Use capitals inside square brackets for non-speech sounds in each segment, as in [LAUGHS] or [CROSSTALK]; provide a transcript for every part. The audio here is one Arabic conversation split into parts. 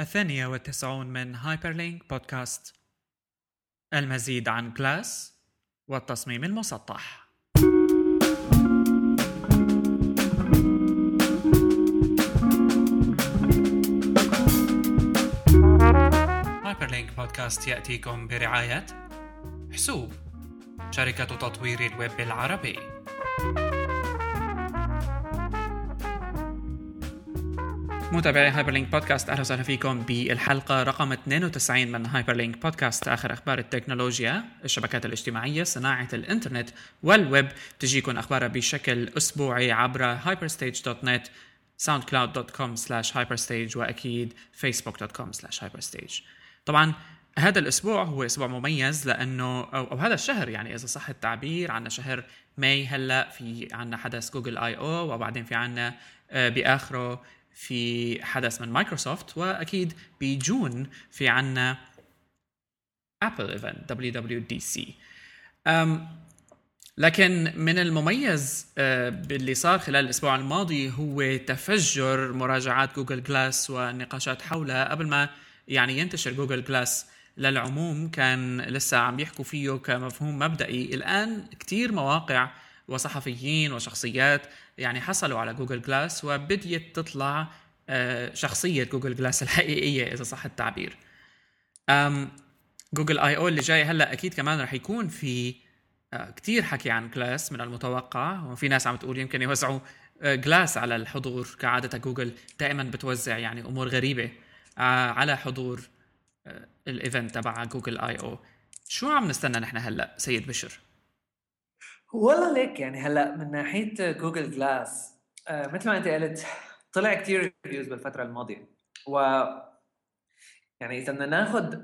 الثانية والتسعون من Hyperlink Podcast المزيد عن Glass والتصميم المسطح. Hyperlink Podcast يأتيكم برعاية حسوب شركة تطوير الويب العربي. متابعي Hyperlink Podcast أهلا وسهلا فيكم بالحلقة رقم 92 من Hyperlink Podcast آخر أخبار التكنولوجيا، الشبكات الاجتماعية، صناعة الإنترنت والويب، تجيكم أخبارها بشكل أسبوعي عبر hyperstage.net soundcloud.com slash hyperstage وأكيد facebook.com slash hyperstage. طبعا هذا الأسبوع هو أسبوع مميز لأنه أو, أو هذا الشهر يعني إذا صح التعبير عندنا شهر May هلأ في عندنا حدث Google I/O وبعدين في عندنا بآخره في حدث من مايكروسوفت وأكيد ب June في عنا Apple event WWDC لكن من المميز باللي صار خلال الأسبوع الماضي هو تفجر مراجعات Google Glass والنقاشات حولها قبل ما يعني ينتشر Google Glass للعموم كان لسه عم يحكوا فيه كمفهوم مبدئي. الآن كثير مواقع وصحفيين وشخصيات يعني حصلوا على Google Glass وبديت تطلع شخصية Google Glass [LAUGHS] الحقيقية إذا صح التعبير. Google I/O اللي جاي هلأ أكيد كمان رح يكون في كتير حكي عن Glass من المتوقع وفي ناس عم تقول يمكن يوزعوا Glass على الحضور كعادة جوجل دائما بتوزع يعني أمور غريبة على حضور ال event تبع Google I/O شو عم نستنى نحن هلأ سيد بشر؟ والله ليك يعني هلأ من ناحية Google Glass آه مثل ما أنت قلت طلع كثير reviews بالفترة الماضية. و يعني إذا بدنا ناخذ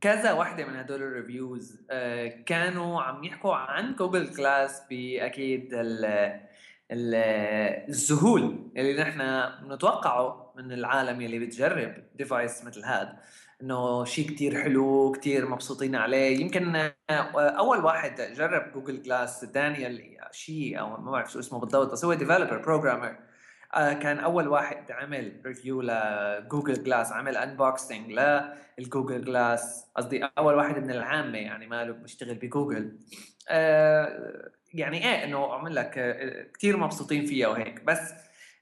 كذا وحده من هدول ال reviews آه كانوا عم يحكوا عن Google Glass بأكيد الذهول اللي نحن بنتوقعه من العالم اللي بتجرب device مثل هذا إنه شيء كتير حلو كتير مبسوطين عليه. يمكن أول واحد جرب Google Glass دانيال شيء أو ما بعرف شو اسمه بالضبط بس هو developer programmer كان أول واحد عمل review ل Google Glass عمل unboxing لل Google Glass قصدي أول واحد من العامة يعني ماله بيشتغل بجوجل آه يعني إيه إنه عمل لك كثير مبسوطين فيها وهيك. بس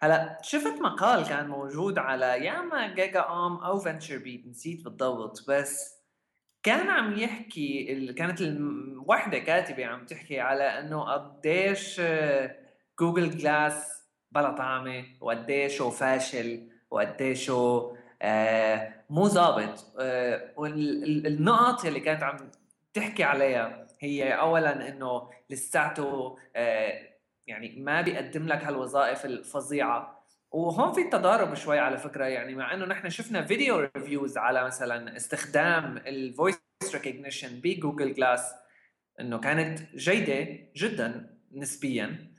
هلا شفت مقال كان موجود على يا اما GigaOM أو VentureBeat نسيت بالضبط بس كان عم يحكي ال... كانت الوحده كاتبة عم تحكي على إنه قديش Google Glass بلا طعمة وقديشه فاشل وقديشه آه مو ظابط. آه والنقط اللي كانت عم تحكي عليها هي اولا إنه لساته آه يعني ما بيقدم لك هالوظائف الفظيعة. وهون في تضارب شوي على فكرة يعني مع إنه نحن شفنا video reviews على مثلا استخدام ال voice recognition ب Google Glass إنه كانت جيدة جدا نسبيا.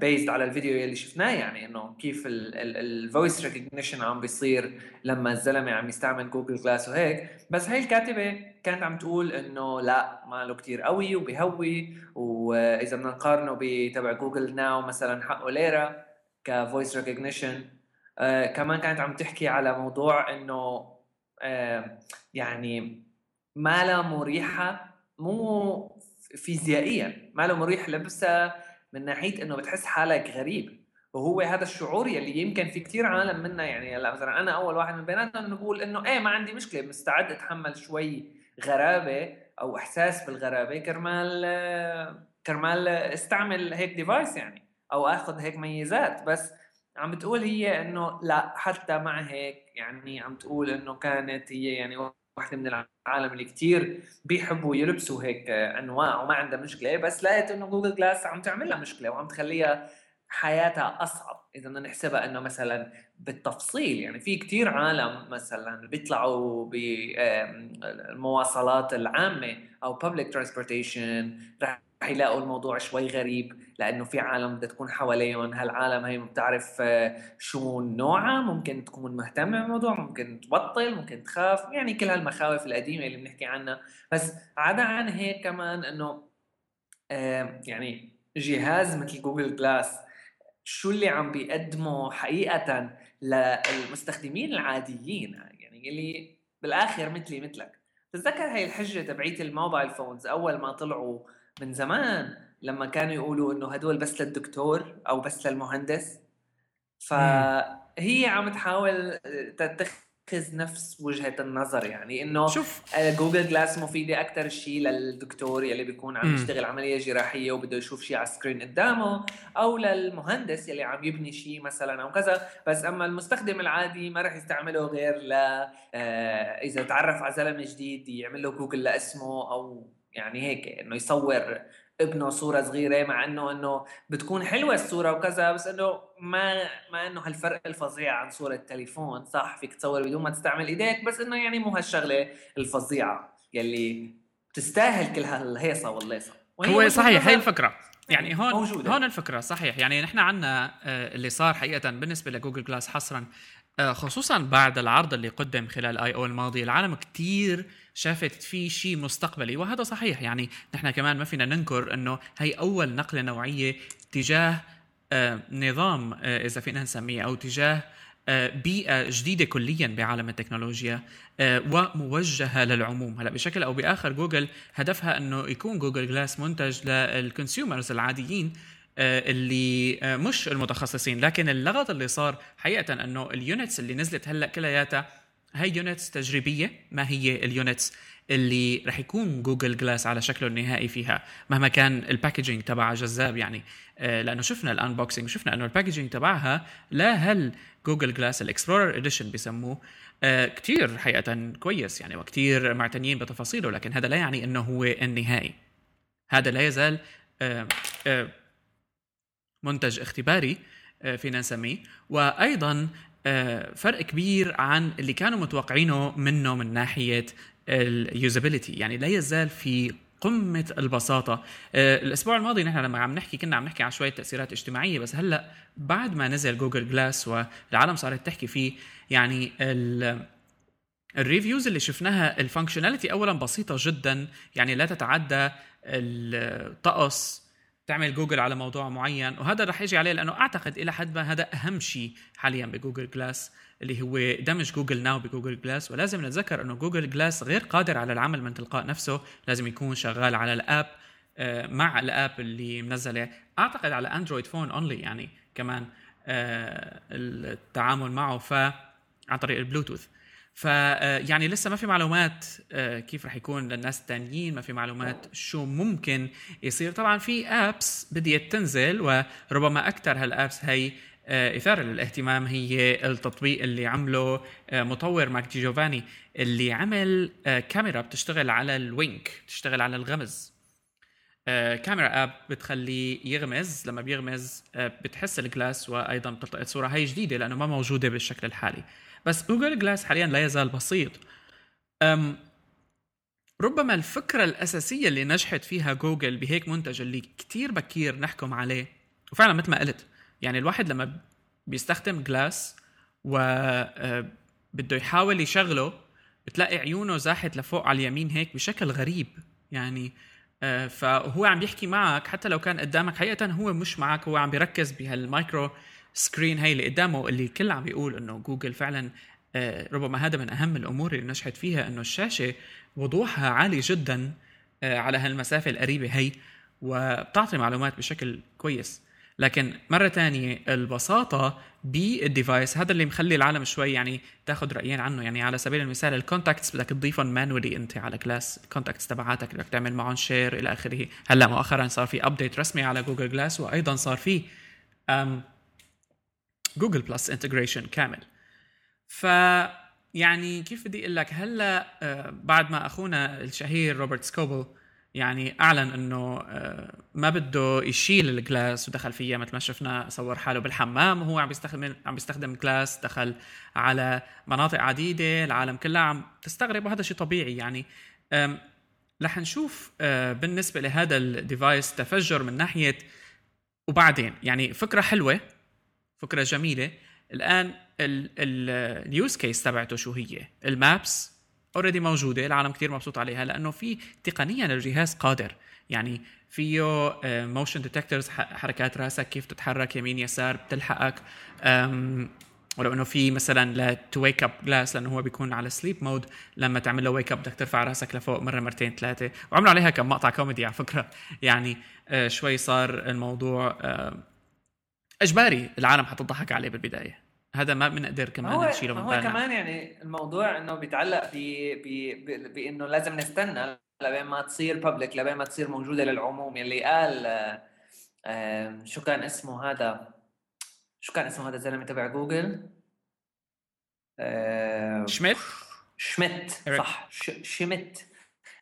based على الفيديو اللي شفناه يعني إنه كيف ال voice recognition عم بيصير لما الزلمة عم يستعمل Google Glass وهيك. بس هي الكاتبة كانت عم تقول إنه لا ما له كثير قوي وبيهوي وإذا بدنا نقارنه بتبع Google Now مثلا حقه ليره ك voice recognition آه كمان كانت عم تحكي على موضوع إنه آه يعني ما مريحة مو فيزيائيا ما مريح لبسها من ناحية إنه بتحس حالك غريب. وهو هذا الشعور يلي يمكن في كتير عالم منا يعني هلأ مثلا أنا أول واحد من بيناتنا انه بقول إنه إيه ما عندي مشكلة مستعد أتحمل شوي غرابة أو إحساس بالغرابة كرمال كرمال استعمل هيك device يعني أو آخذ هيك ميزات. بس عم بتقول هي إنه لأ حتى مع هيك يعني عم تقول إنه كانت هي يعني واحدة من العالم اللي كتير بيحبوا يلبسوا هيك أنواع وما عندها مشكلة. بس لقيت إنه Google Glass عم تعمل لها مشكلة وعم تخليها حياتها أصعب. إذا بدنا نحسبها إنه مثلا بالتفصيل يعني في كتير عالم مثلا بيطلعوا بالمواصلات العامة أو public transportation رح رح يلاقوا الموضوع شوي غريب لأنه في عالم بدها تكون حواليهم هالعالم هي ما بتعرف شو نوعها ممكن تكون مهتمة بالموضوع ممكن تبطل ممكن تخاف يعني كل هالمخاوف القديمة اللي بنحكي عنها. بس عدا عن هيك كمان إنه آه يعني جهاز مثل جوجل جلاس شو اللي عم بيقدمه حقيقة للمستخدمين العاديين يعني اللي بالآخر مثلي مثلك. تتذكر هاي الحجة تبعيت ال mobile phones أول ما طلعوا من زمان لما كانوا يقولوا إنه هدول بس للدكتور أو بس للمهندس. فهي عم تحاول تتخذ تتخذ نفس وجهة النظر يعني إنه شوف. Google Glass مفيدة أكثر شيء للدكتور يلي بيكون عم يشتغل عملية جراحية وبده يشوف شيء على ال screen قدامه أو للمهندس يلي عم يبني شيء مثلا أو كذا. بس أما المستخدم العادي ما راح يستعمله غير ل آه، إذا تعرف على زلمة جديد يعمل له جوجل لاسمه أو يعني هيك إنه يصور ابنه صورة صغيرة مع إنه إنه بتكون حلوة الصورة وكذا بس إنه ما ما إنه هالفرق الفظيع عن صورة تليفون صح فيك تصور بدون ما تستعمل إيديك بس إنه يعني مو هالشغلة الفظيعة يلي تستاهل كل هالهيصة والليصة. هو صحيح هي الفكرة. يعني هون موجودة. هون الفكرة صحيح. يعني نحن عندنا آه، اللي صار حقيقة بالنسبة لجوجل جلاس حصرا آه، خصوصا بعد العرض اللي قدم خلال آي أو الماضي العالم كتير شافت في شيء مستقبلي وهذا صحيح. يعني نحن كمان ما فينا ننكر إنه هي أول نقلة نوعية تجاه آه، نظام آه، إذا فينا نسميه أو تجاه بيئة جديدة كليا بعالم التكنولوجيا وموجهة للعموم. هلأ بشكل أو بآخر جوجل هدفها إنه يكون Google Glass منتج لل consumers العاديين آه، اللي آه، مش المتخصصين. لكن اللغط اللي صار حقيقه إنه ال units اللي نزلت هلأ كلياتها هي units تجريبية؟ ما هي ال units اللي رح يكون Google Glass على شكله النهائي فيها؟ مهما كان ال packaging تبعها جذاب يعني آه، لأنه شفنا ال unboxing وشفنا إنه ال packaging تبعها لا هل Google Glass ال Explorer Edition بسموه كثير حقيقة كويس يعني وكثير معتنيين بتفاصيله لكن هذا لا يعني إنه هو النهائي. هذا لا يزال منتج اختباري آه، فينا نسميه. وأيضا آه، فرق كبير عن اللي كانوا متوقعينه منه من ناحية ال usability يعني لا يزال في قمة البساطة. آه، الأسبوع الماضي نحن لما عم نحكي كنا عم نحكي عن شوية تأثيرات اجتماعية بس هلأ بعد ما نزل Google Glass والعالم صارت تحكي فيه يعني ال reviews اللي شفناها ال functionality أولا بسيطة جدا. يعني لا تتعدى الطقس تعمل جوجل على موضوع معين وهذا رح يجي عليه لأنه أعتقد إلى حد ما هذا أهم شيء حاليا ب Google Glass اللي هو دمج Google Now ب Google Glass ولازم نتذكر إنه Google Glass غير قادر على العمل من تلقاء نفسه لازم يكون شغال على ال app آه، مع ال app اللي منزله. أعتقد على Android phone only يعني كمان آه، التعامل معه ف عن طريق البلوتوث. ف يعني لسه ما في معلومات آه، كيف رح يكون للناس الثانيين ما في معلومات شو ممكن يصير. طبعا في apps بديت تنزل وربما أكثر هال apps هي آه، إثارة للاهتمام هي التطبيق اللي عمله آه، مطور Mike DiGiovanni اللي عمل كاميرا بتشتغل على ال wink بتشتغل على الغمز. camera app بتخليه يغمز لما بيغمز بتحس ال Glass وأيضا بتلتقط صورة. هي جديدة لأنه ما موجودة بالشكل الحالي. بس Google Glass حاليا لا يزال بسيط. أم ربما الفكرة الأساسية اللي نجحت فيها جوجل بهيك منتج اللي كتير بكير نحكم عليه وفعلا مثل ما قلت يعني الواحد لما بيستخدم Glass و أه، بده يحاول يشغله بتلاقي عيونه زاحت لفوق على اليمين هيك بشكل غريب. يعني أه، فهو عم بيحكي معك حتى لو كان قدامك حقيقة هو مش معك هو عم بيركز بهال micro screen هي اللي قدامه اللي الكل عم بيقول إنه جوجل فعلا آه، ربما هذا من أهم الأمور اللي نجحت فيها إنه الشاشة وضوحها عالي جدا آه، على هالمسافة القريبة هي وبتعطي معلومات بشكل كويس. لكن مرة تانية البساطة بال device هذا اللي مخلي العالم شوي يعني تاخذ رأيين عنه. يعني على سبيل المثال ال contacts بدك تضيفهم manually أنت على Glass ال contacts تبعاتك بدك تعمل معهم share إلى آخره. هلأ مؤخرا صار في update رسمي على Google Glass وأيضا صار في Google Plus integration كامل. ف يعني كيف بدي أقول لك؟ هلأ آه، بعد ما أخونا الشهير Robert Scoble يعني أعلن إنه آه، ما بده يشيل ال Glass ودخل فيها مثل ما شفنا صور حاله بالحمام وهو عم بيستخدم عم بيستخدم Glass دخل على مناطق عديدة العالم كلها عم تستغرب وهذا شيء طبيعي يعني. رح نشوف آه، بالنسبة لهذا ال device تفجر من ناحية وبعدين يعني فكرة حلوة فكرة جميلة. الآن ال use case تبعته شو هي؟ ال maps already موجودة العالم كثير مبسوط عليها لأنه في تقنيا الجهاز قادر. يعني فيه motion detectors حركات راسك كيف تتحرك يمين يسار بتلحقك. ولو إنه في مثلا لا to wake up Glass لأنه هو بيكون على sleep mode لما تعمل له wake up بدك ترفع راسك لفوق مرة مرتين ثلاثة. وعملوا عليها كم مقطع كوميدي على فكرة. يعني آه شوي صار الموضوع آه إجباري العالم حتضحك عليه بالبداية. هذا ما بنقدر كمان نشيله من هو بالنا. كمان يعني الموضوع إنه بيتعلق ب بإنه لازم نستنى لبين ما تصير بابليك لبين ما تصير موجودة للعموم. يلي قال آه شو كان اسمه هذا؟ شو كان اسمه هذا الزلمة تبع جوجل آه شميت؟ شميت صح شميت.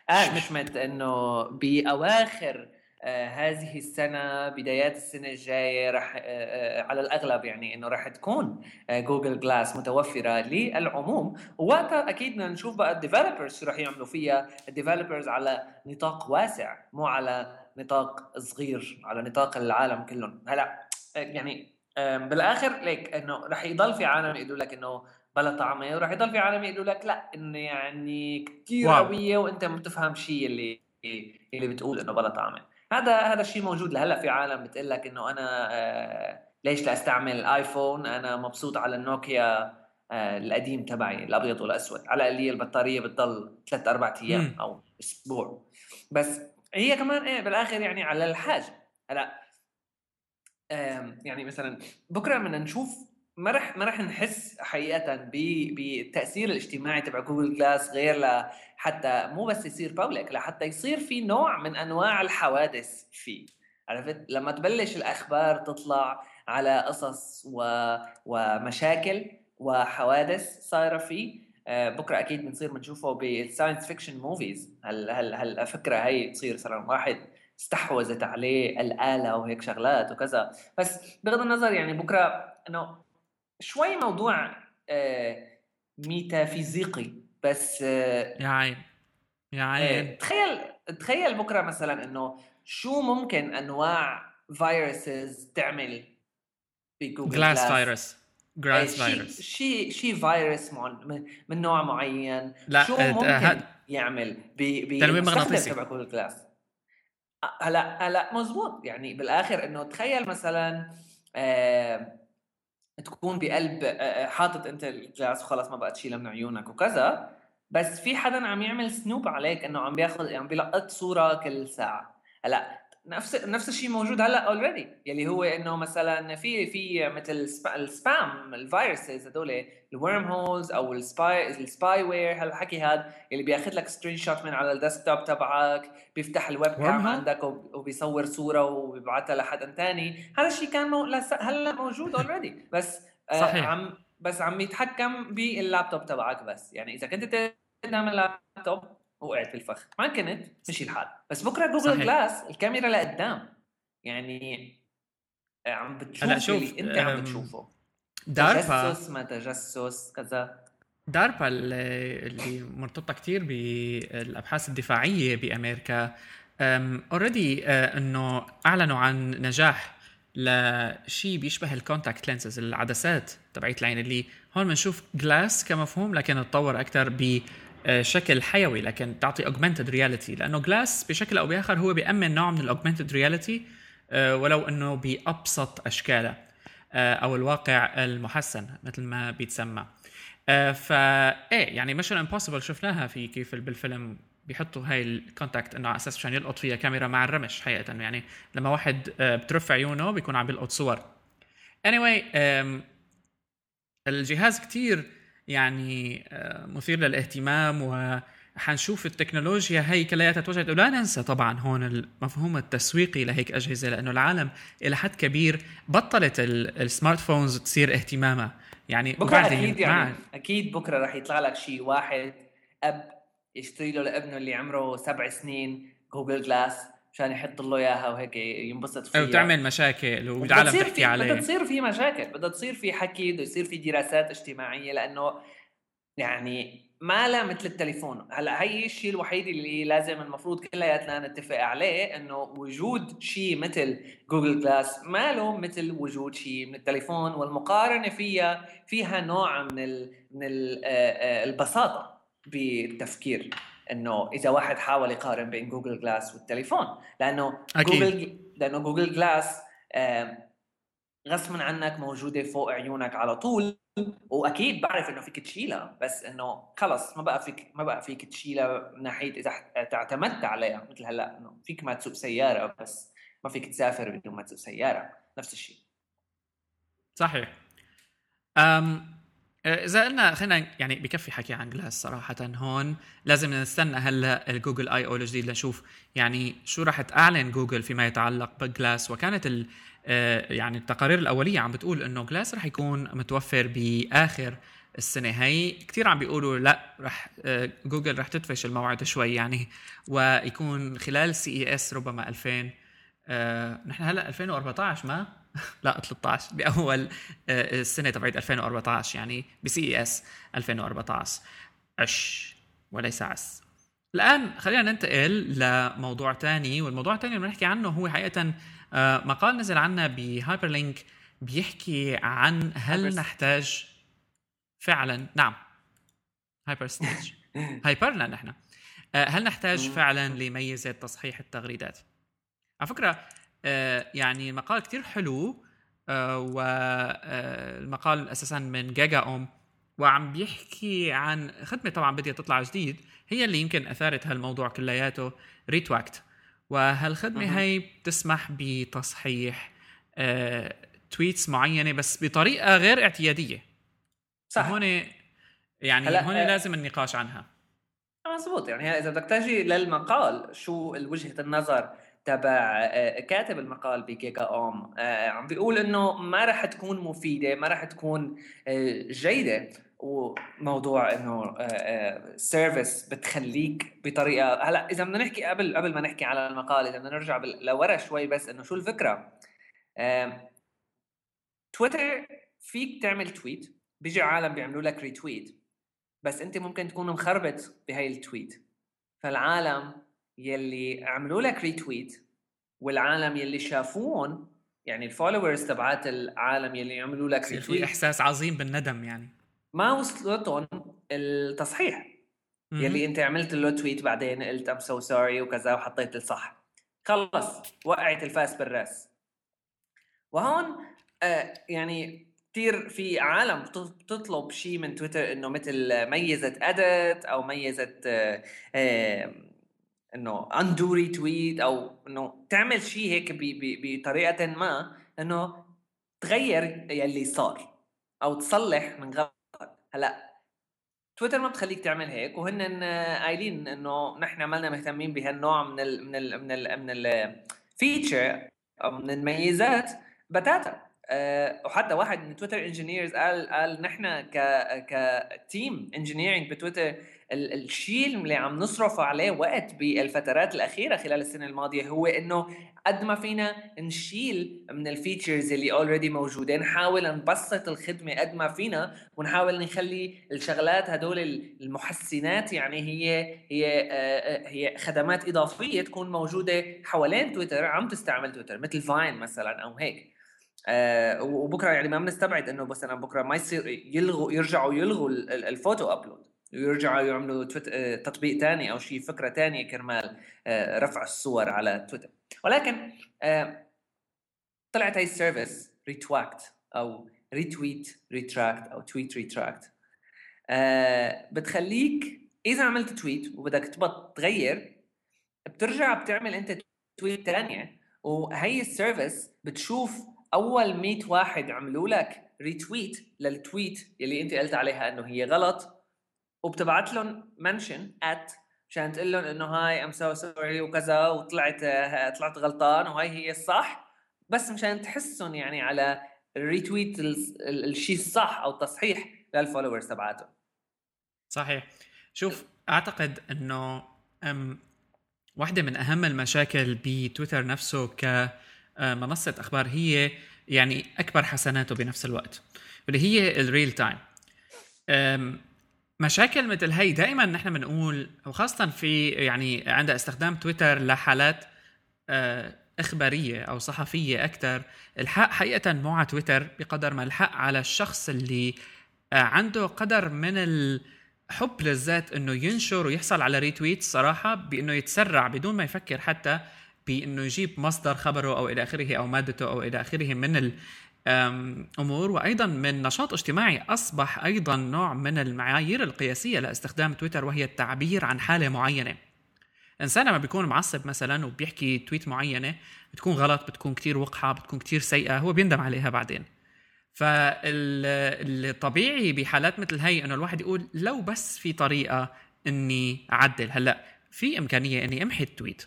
قال شميت إنه بأواخر هذه السنة بدايات السنة الجاية رح آه آه على الأغلب يعني إنه رح تكون آه جوجل جلاس متوفرة للعموم. ووقتها أكيد بدنا نشوف بقى ال developers شو رح يعملوا فيها. ال developers على نطاق واسع مو على نطاق صغير على نطاق العالم كلهم. هلا آه، يعني بالآخر ليك إنه رح يضل في عالم يقولوا لك إنه بلا طعمه ورح يضل في عالم يقولوا لك لا إنه يعني كثير قوية وإنت ما بتفهم شيء اللي اللي بتقول إنه بلا طعمه هذا هذا الشيء موجود لهلأ في عالم بتقول لك إنه أنا آه ليش لا أستعمل ايفون أنا مبسوط على النوكيا آه القديم تبعي الأبيض والأسود. على القليل البطارية بتضل ثلاث أربع أيام أو أسبوع. بس هي كمان إيه بالآخر يعني على الحاجة. هلأ يعني مثلا بكرة بدنا نشوف ما رح ما رح نحس حقيقة بالتاثير الاجتماعي تبع جوجل جلاس غير لحتى مو بس يصير public لحتى يصير في نوع من أنواع الحوادث فيه. عرفت؟ لما تبلش الأخبار تطلع على قصص و... ومشاكل وحوادث صايرة فيه آه، بكرة أكيد بنصير بنشوفه بال science fiction movies هل هل هالفكره هي تصير صار واحد استحوذت عليه الآلة وهيك شغلات وكذا. بس بغض النظر يعني بكرة إنه شوي موضوع آه ميتافيزيقي بس آه يا عين يا آه، عين. تخيل تخيل بكرة مثلا إنه شو ممكن أنواع viruses تعمل بجوجل جلاس فيروس جلاس فيروس شيء شيء فيروس من نوع معين. لا شو ممكن آه يعمل تنويم مغناطيسي. تبع جوجل جلاس هلأ هلأ مزبوط. يعني بالآخر إنه تخيل مثلا آه تكون بقلب حاطط أنت الجلاس وخلص ما بقى تشيلها من عيونك وكذا بس في حدا عم يعمل snoop عليك إنه عم بياخذ عم بيلقط صورة كل ساعة. هلأ نفس نفس الشيء موجود هلأ already يلي هو إنه مثلا في في مثل ال spam ال viruses هدول ال wormholes أو ال spy ال spyware هالحكي هذا اللي بياخذ لك screenshot من على ال desktop تبعك بيفتح ال webcam عندك وبيصور صورة وبيبعثها لحدا ثاني هذا الشيء كان مو... هلأ موجود already بس آه صحيح. عم بس عم يتحكم باللابتوب تبعك بس. يعني إذا كنت قدام اللابتوب وقعت في الفخ. ما كنت مشي الحال. بس بكرة جوجل صحيح. جلاس الكاميرا لقدام. يعني عم بتشوف شوف اللي أنت عم بتشوفه. داربا تجسس ما تجسس كذا. داربا اللي مرتبطة كثير بالأبحاث الدفاعية بأمريكا already آه، إنه أعلنوا عن نجاح لشيء بيشبه ال contact lenses العدسات تبعت العين اللي هون بنشوف جلاس كمفهوم لكن تطور أكثر آه، شكل حيوي لكن تعطي augmented reality لأنه جلاس بشكل أو بآخر هو بيأمن نوع من ال augmented reality ولو إنه بأبسط أشكاله آه، أو الواقع المحسن مثل ما بيتسمى. آه، فا إيه يعني Mission Impossible شفناها في كيف بالفيلم بيحطوا هاي ال contact إنه على أساس مشان يلقط فيها كاميرا مع الرمش حقيقة يعني لما واحد بترف عيونه بيكون عم بيلقط صور. Anyway الجهاز كتير يعني آه، مثير للاهتمام وحنشوف التكنولوجيا هي كلياتها توجهت ولا ننسى طبعا هون المفهوم التسويقي لهيك أجهزة لأنه العالم إلى حد كبير بطلت ال smartphones تصير اهتمامها. يعني بكرة أكيد يعني أكيد بكرة رح يطلع لك شيء واحد أب يشتري له لابنه اللي عمره سبع سنين جوجل جلاس. عشان يحط له إياها وهيك ينبسط فيها. وتعمل مشاكل والعالم تحكي عليه. بدها تصير في مشاكل بدها تصير في حكي بده يصير في دراسات اجتماعية لأنه يعني ما لا مثل التليفون. هلأ هي الشيء الوحيد اللي لازم المفروض كلياتنا نتفق عليه إنه وجود شيء مثل جوجل جلاس ما له مثل وجود شيء من التليفون والمقارنة فيها فيها نوع من ال من ال البساطة بالتفكير. إنه إذا واحد حاول يقارن بين جوجل جلاس والتليفون لأنه أكيد. جوجل لأنه جوجل جلاس غصبا عنك موجودة فوق عيونك على طول وأكيد بعرف إنه فيك تشيلها بس إنه خلص ما بقى فيك ما بقى فيك تشيلها من ناحية إذا اعتمدت عليها مثل هلأ إنه فيك ما تسوق سيارة بس ما فيك تسافر بدون ما تسوق سيارة نفس الشيء صحيح أم إذا قلنا خلينا يعني بكفي حكي عن جلاس صراحة هون لازم نستنى هلا ال Google I/O الجديد لنشوف يعني شو راح تعلن جوجل فيما يتعلق بجلاس وكانت ال آه، يعني التقارير الأولية عم بتقول إنه جلاس رح يكون متوفر بآخر السنة. هي كثير عم بيقولوا لا رح آه، جوجل رح تدفش الموعد شوي يعني ويكون خلال CES ربما 2000 آه، نحن هلا 2014 ما؟ لا 13 بأول السنة تبعت 2014 يعني ب CES 2014 عش وليس عس. الآن خلينا ننتقل لموضوع ثاني والموضوع الثاني اللي بنحكي عنه هو حقيقة آه، مقال نزل عنا بهايبر لينك بيحكي عن هل نحتاج فعلا نعم. هايبر ستيج هايبرنا نحن آه، هل نحتاج فعلا لميزه تصحيح التغريدات؟ على فكرة آه، يعني مقال كتير حلو والمقال أساسا من GigaOM وعم بيحكي عن خدمة طبعا بدها تطلع جديد هي اللي يمكن أثارت هالموضوع كلياته Retwact. وهالخدمة هي بتسمح بتصحيح آه، تويتس معينة بس بطريقة غير اعتيادية. صح. هون يعني هون آه لازم النقاش عنها. مزبوط يعني إذا بدك تجي للمقال شو وجهه النظر تبع آه، كاتب المقال بجيجا اوم آه، عم بيقول إنه ما راح تكون مفيدة ما راح تكون جيدة. وموضوع إنه service بتخليك بطريقة. هلا إذا بدنا نحكي قبل قبل ما نحكي على المقال إذا بدنا نرجع لورا شوي بس إنه شو الفكرة؟ تويتر فيك تعمل tweet بيجي عالم بيعملوا لك retweet بس أنت ممكن تكون مخربط بهاي ال tweet فالعالم يلي عملوا لك retweet والعالم يلي شافوهم يعني ال followers تبعات العالم يلي عملوا لك retweet في إحساس عظيم بالندم يعني. ما وصلتهم التصحيح. يلي أنت عملت له tweet بعدين قلت I'm so sorry وكذا وحطيت الصح. خلص وقعت الفاس بالرأس. وهون آه يعني كثير في عالم بتطلب شيء من تويتر إنه مثل ميزة edit أو ميزة آه آه إنه undo retweet أو إنه تعمل شيء هيك بطريقة ما إنه تغير يلي صار أو تصلح من غلط. هلأ تويتر ما بتخليك تعمل هيك وهن قايلين إنه نحن مالنا مهتمين بهالنوع من ال من ال من ال من ال feature أو من الميزات بتاتا. أه وحتى واحد من تويتر engineers قال قال نحن ك ك team engineering بتويتر الشيء اللي عم نصرف عليه وقت بالفترات الأخيرة خلال السنة الماضية هو إنه قد ما فينا نشيل من ال features اللي already موجوده نحاول نبسط الخدمة قد ما فينا ونحاول نخلي الشغلات هدول المحسنات يعني هي هي آه، هي خدمات إضافية تكون موجودة حوالين تويتر عم تستعمل تويتر مثل Vine مثلا أو هيك. آه وبكرة يعني ما بنستبعد إنه مثلا بكرة ما يصير يلغوا يرجعوا يلغوا ال photo upload ويرجعوا يعملوا. آه، تطبيق ثاني أو شيء فكرة ثانية كرمال آه رفع الصور على تويتر. ولكن آه طلعت هاي ال service Retwact أو retweet retract أو tweet retract. بتخليك إذا عملت tweet وبدك تبط تغير بترجع بتعمل أنت tweet ثانية وهي ال service بتشوف أول 100 واحد عملوا لك retweet لل tweet يلي أنت قلت عليها إنه هي غلط. وبتبعت لهم mention at عشان تقول لهم إنه هاي I'm so sorry وكذا وطلعت طلعت غلطان وهي هي الصح. بس مشان تحثهم يعني على ال retweet الشيء الصح أو التصحيح لل followers تبعاتهم. صحيح. شوف أعتقد إنه واحدة من أهم المشاكل بتويتر نفسه ك منصه أخبار هي يعني أكبر حسناته بنفس الوقت واللي هي ال real time مشاكل مثل هي دائما نحن بنقول وخاصه في يعني عند استخدام تويتر لحالات آه، إخبارية أو صحفية أكثر الحق حقيقه مو على تويتر بقدر ما الحق على الشخص اللي آه، عنده قدر من الحب للذات إنه ينشر ويحصل على retweet صراحة بإنه يتسرع بدون ما يفكر حتى بإنه يجيب مصدر خبره أو إلى آخره أو مادته أو إلى آخره من أمور وأيضا من نشاط اجتماعي أصبح أيضا نوع من المعايير القياسية لاستخدام تويتر وهي التعبير عن حالة معينة. إنسان لما بيكون معصب مثلا وبيحكي تويت معينة بتكون غلط بتكون كتير وقحة بتكون كتير سيئة هو بيندم عليها بعدين. فالطبيعي بحالات مثل هي إنه الواحد يقول لو بس في طريقة إني أعدل. هلأ في إمكانية إني أمحي التويت.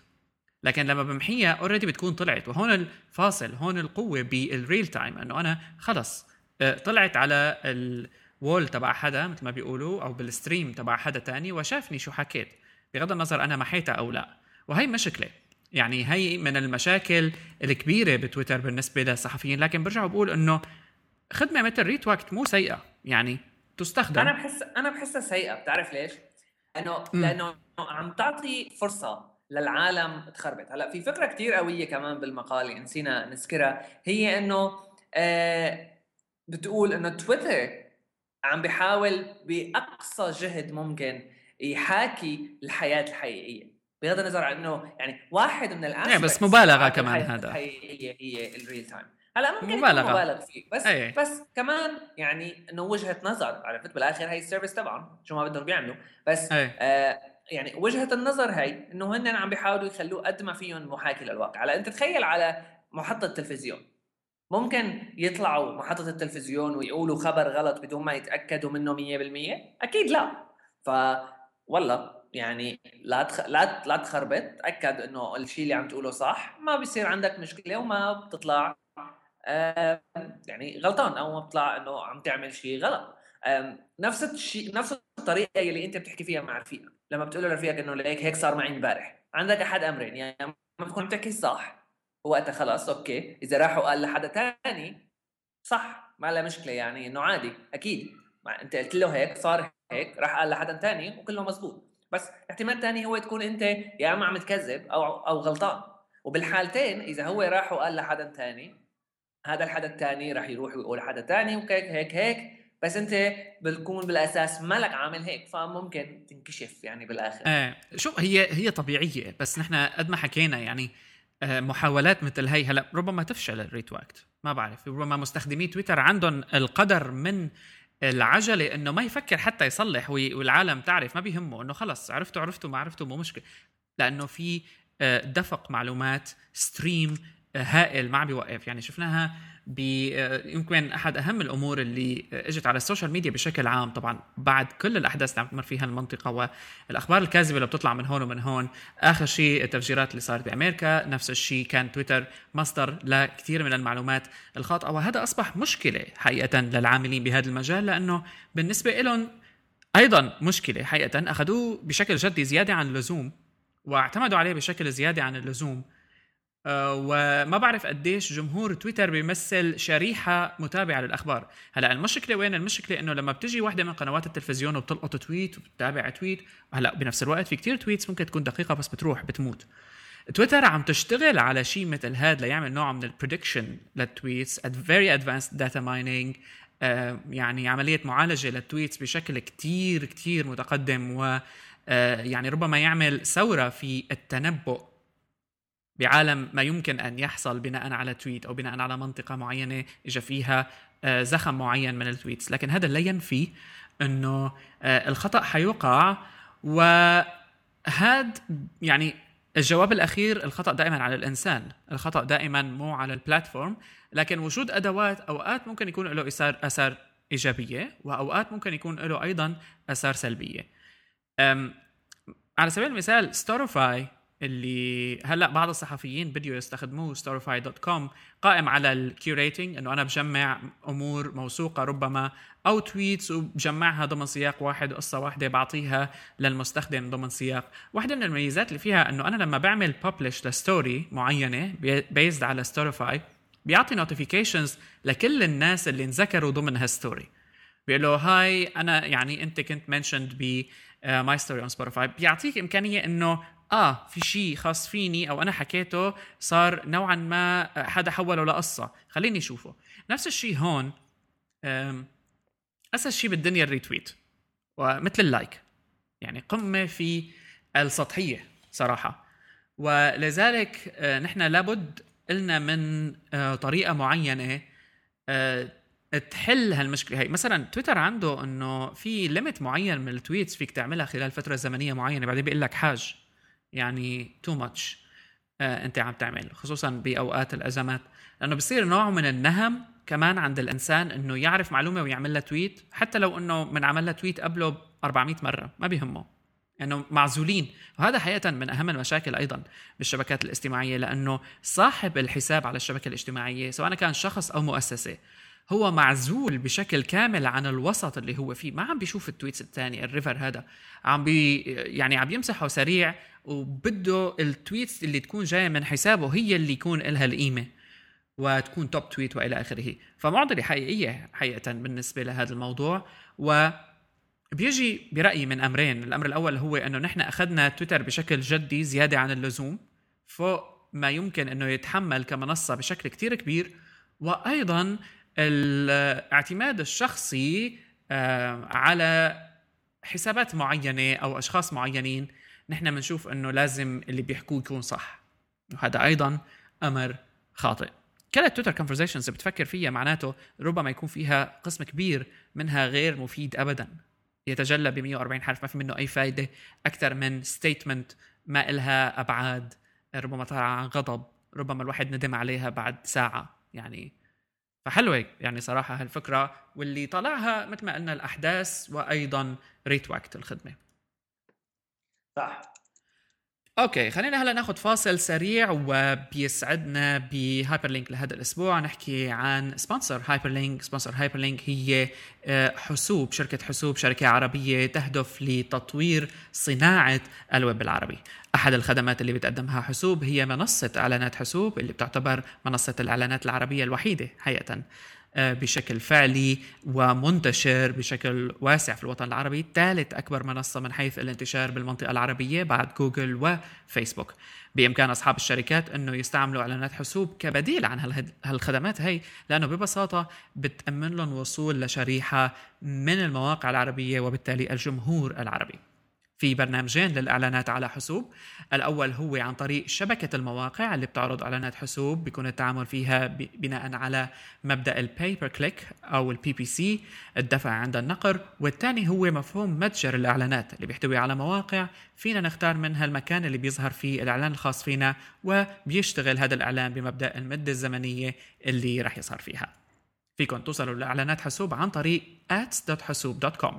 لكن لما بمحيها already بتكون طلعت. وهون الفاصل هون القوة بال real time إنه أنا خلص آه، طلعت على ال wall تبع حدا مثل ما بيقولوا أو بال stream تبع حدا تاني وشافني شو حكيت. بغض النظر أنا محيتها أو لا. وهي مشكلة. يعني هي من المشاكل الكبيرة بتويتر بالنسبة للصحفيين. لكن برجع بقول إنه خدمة مثل Retwact مو سيئة. يعني تستخدم. أنا بحس أنا بحسها سيئة. بتعرف ليش؟ لأنه لأنه عم تعطي فرصة للعالم تخربط. هلا في فكرة كثير قوية كمان بالمقال نسينا نذكرها. هي إنه آه بتقول إنه تويتر عم بيحاول بأقصى جهد ممكن يحاكي الحياة الحقيقية. بغض النظر عن إنه يعني واحد من ال aspects يعني بس مبالغة كمان هذا. هي هي ال real time هلا ممكن مبالغة. مبالغ فيه. بس أي. بس كمان يعني إنه وجهة نظر عرفت؟ بالآخر هي السيرفيس تبعهم شو ما بدهم بيعملوا. بس آه يعني وجهة النظر هي إنه هن عم بيحاولوا يخلوه قد ما فيهم محاكي للواقع. هلا أنت تخيل على محطة تلفزيون ممكن يطلعوا محطة التلفزيون ويقولوا خبر غلط بدون ما يتأكدوا منه 100% أكيد لا. ف والله يعني لا تخ... لا لا تخربط. تأكد إنه الشيء اللي عم تقوله صح. ما بيصير عندك مشكلة وما بتطلع آه يعني غلطان أو ما بتطلع إنه عم تعمل شيء غلط. آه نفس الشيء نفس الطريقة اللي أنت بتحكي فيها مع رفيقك لما بتقول لرفيقك إنه ليك هيك صار معي امبارح. عندك أحد أمرين يا يعني ما بتكون بتحكي صح وقتها خلاص أوكي. إذا راح وقال لحدا تاني صح ما لها مشكلة يعني إنه عادي أكيد. أنت قلت له هيك صار هيك راح قال لحدا تاني وكله مزبوط. بس احتمال تاني هو تكون أنت يا اما عم تكذب أو أو غلطان. وبالحالتين إذا هو راح وقال لحدا تاني هذا الحدا الثاني راح يروح ويقول حدا تاني وهيك هيك هيك. بس انت بتكون بالأساس مالك عامل هيك فممكن تنكشف يعني بالآخر. إيه شو هي هي طبيعية بس نحن قد ما حكينا يعني آه، محاولات مثل هي هلا ربما تفشل الريتواكت ما بعرف ربما مستخدمي تويتر عندهم القدر من العجلة إنه ما يفكر حتى يصلح والعالم تعرف ما بيهمه إنه خلص عرفتوا عرفتوا ما عرفتوا مو مشكلة لأنه في آه، دفق معلومات stream آه، هائل ما عم بيوقف. يعني شفناها آه، يمكن أحد أهم الأمور اللي إجت على ال social media بشكل عام. طبعا بعد كل الأحداث اللي عم تمر فيها المنطقة والأخبار الكاذبة اللي بتطلع من هون ومن هون آخر شيء التفجيرات اللي صارت بأمريكا نفس الشيء كان تويتر مصدر لكثير من المعلومات الخاطئة. وهذا أصبح مشكلة حقيقة للعاملين بهذا المجال لأنه بالنسبة لهم أيضا مشكلة حقيقة. أخذوه بشكل جدي زيادة عن اللزوم واعتمدوا عليه بشكل زيادة عن اللزوم. وما بعرف قديش جمهور تويتر بيمثل شريحة متابعة للأخبار. هلا المشكلة وين؟ المشكلة إنه لما بتجي واحدة من قنوات التلفزيون وبتلقط tweet وبتتابع تويت هلا بنفس الوقت في كتير tweets ممكن تكون دقيقة بس بتروح بتموت. تويتر عم تشتغل على شيء مثل هذا ليعمل نوع من ال prediction لل tweets very advanced data mining يعني عملية معالجة لل tweets بشكل كتير كتير متقدم و آه، يعني ربما يعمل ثورة في التنبؤ بعالم ما يمكن أن يحصل بناء على tweet أو بناء على منطقة معينة اجى فيها آه، زخم معين من ال tweets لكن هذا لا ينفي إنه آه، الخطأ حيوقع. وهذا يعني الجواب الأخير الخطأ دائما على الإنسان. الخطأ دائما مو على ال platform لكن وجود أدوات أوقات ممكن يكون له إثار أثار إيجابية وأوقات ممكن يكون له أيضا أثار سلبية. على سبيل المثال Storify اللي هلا بعض الصحفيين بديوا يستخدموه Storify dot com قائم على ال curating إنه أنا بجمع أمور موثوقة ربما أو tweets وبجمعها ضمن سياق واحد وقصه واحدة بعطيها للمستخدم ضمن سياق. واحدة من المميزات اللي فيها إنه أنا لما بعمل ببلش ل story معينة based على Storify بيعطي notifications لكل الناس اللي انذكروا ضمن هال story. بيقول له هاي أنا يعني أنت كنت mentioned ب my story on Storify بيعطيك إمكانية إنه آه في شيء خاص فيني أو أنا حكيته صار نوعا ما حدا حوله لقصة. خليني أشوفه. نفس الشيء هون اسهل شيء بالدنيا ال retweet. ومثل ال like. يعني قمة في السطحية صراحة. ولذلك آه، نحن لابد لنا من آه، طريقة معينة آه، تحل هالمشكلة. هي مثلا تويتر عنده إنه في limit معين من ال tweets فيك تعملها خلال فترة زمنية معينة بعدين بيقول لك حاج. يعني too much انت عم تعمل خصوصا بأوقات الأزمات. لأنه بصير نوع من النهم كمان عند الإنسان إنه يعرف معلومة ويعمل لها tweet حتى لو إنه من عمل لها tweet قبله 400 مرة ما بيهمه. انه يعني معزولين. وهذا حقيقة من أهم المشاكل أيضا بالشبكات الاجتماعية لأنه صاحب الحساب على الشبكة الاجتماعية سواء كان شخص أو مؤسسة هو معزول بشكل كامل عن الوسط اللي هو فيه. ما عم بيشوف التويتس الثاني ال river هذا. عم بي يعني عم يمسحه سريع وبده ال tweets اللي تكون جاية من حسابه هي اللي يكون لها القيمة وتكون top tweet وإلى آخره. فمعضلة حقيقية حقيقة بالنسبة لهذا الموضوع. و بيجي برأيي من أمرين. الأمر الأول هو إنه نحن أخذنا تويتر بشكل جدي زيادة عن اللزوم فوق ما يمكن إنه يتحمل كمنصة بشكل كتير كبير. وأيضا الاعتماد الشخصي آه، على حسابات معينة أو أشخاص معينين نحن بنشوف إنه لازم اللي بيحكوه يكون صح. وهذا أيضا أمر خاطئ. كانت تويتر كونفرزيشنز بتفكر فيها معناته ربما يكون فيها قسم كبير منها غير مفيد ابدا. يتجلى ب 140 حرف ما في منه أي فائده أكثر من statement ما إلها أبعاد ربما طلع عن غضب ربما الواحد ندم عليها بعد ساعة. يعني فحلوة يعني صراحة هالفكرة واللي طلعها مثل ما قلنا الأحداث وأيضا ريت وقت الخدمة. صح. أوكي خلينا هلا ناخذ فاصل سريع وبيسعدنا ب Hyper Link لهذا الأسبوع. نحكي عن sponsor Hyper Link sponsor Hyper Link هي آه، حسوب شركة حسوب شركة عربية تهدف لتطوير صناعة الويب العربي. أحد الخدمات اللي بتقدمها حسوب هي منصة إعلانات حسوب اللي بتعتبر منصة الإعلانات العربية الوحيدة حقيقة. بشكل فعلي ومنتشر بشكل واسع في الوطن العربي ثالث أكبر منصة من حيث الانتشار بالمنطقة العربية بعد جوجل وفيسبوك. بإمكان أصحاب الشركات أنه يستعملوا إعلانات حسوب كبديل عن هالخدمات. هي لأنه ببساطة بتأمن لهم وصول لشريحة من المواقع العربية وبالتالي الجمهور العربي. في برنامجين للإعلانات على حسوب. الأول هو عن طريق شبكة المواقع اللي بتعرض إعلانات حسوب بيكون التعامل فيها بناء على مبدأ ال pay per click أو ال PPC الدفع عند النقر والثاني هو مفهوم متجر الإعلانات اللي بيحتوي على مواقع فينا نختار منها المكان اللي بيظهر فيه الإعلان الخاص فينا وبيشتغل هذا الإعلان بمبدأ المدة الزمنية اللي راح يظهر فيها. فيكم توصلوا لإعلانات حسوب عن طريق ads.حسوب.com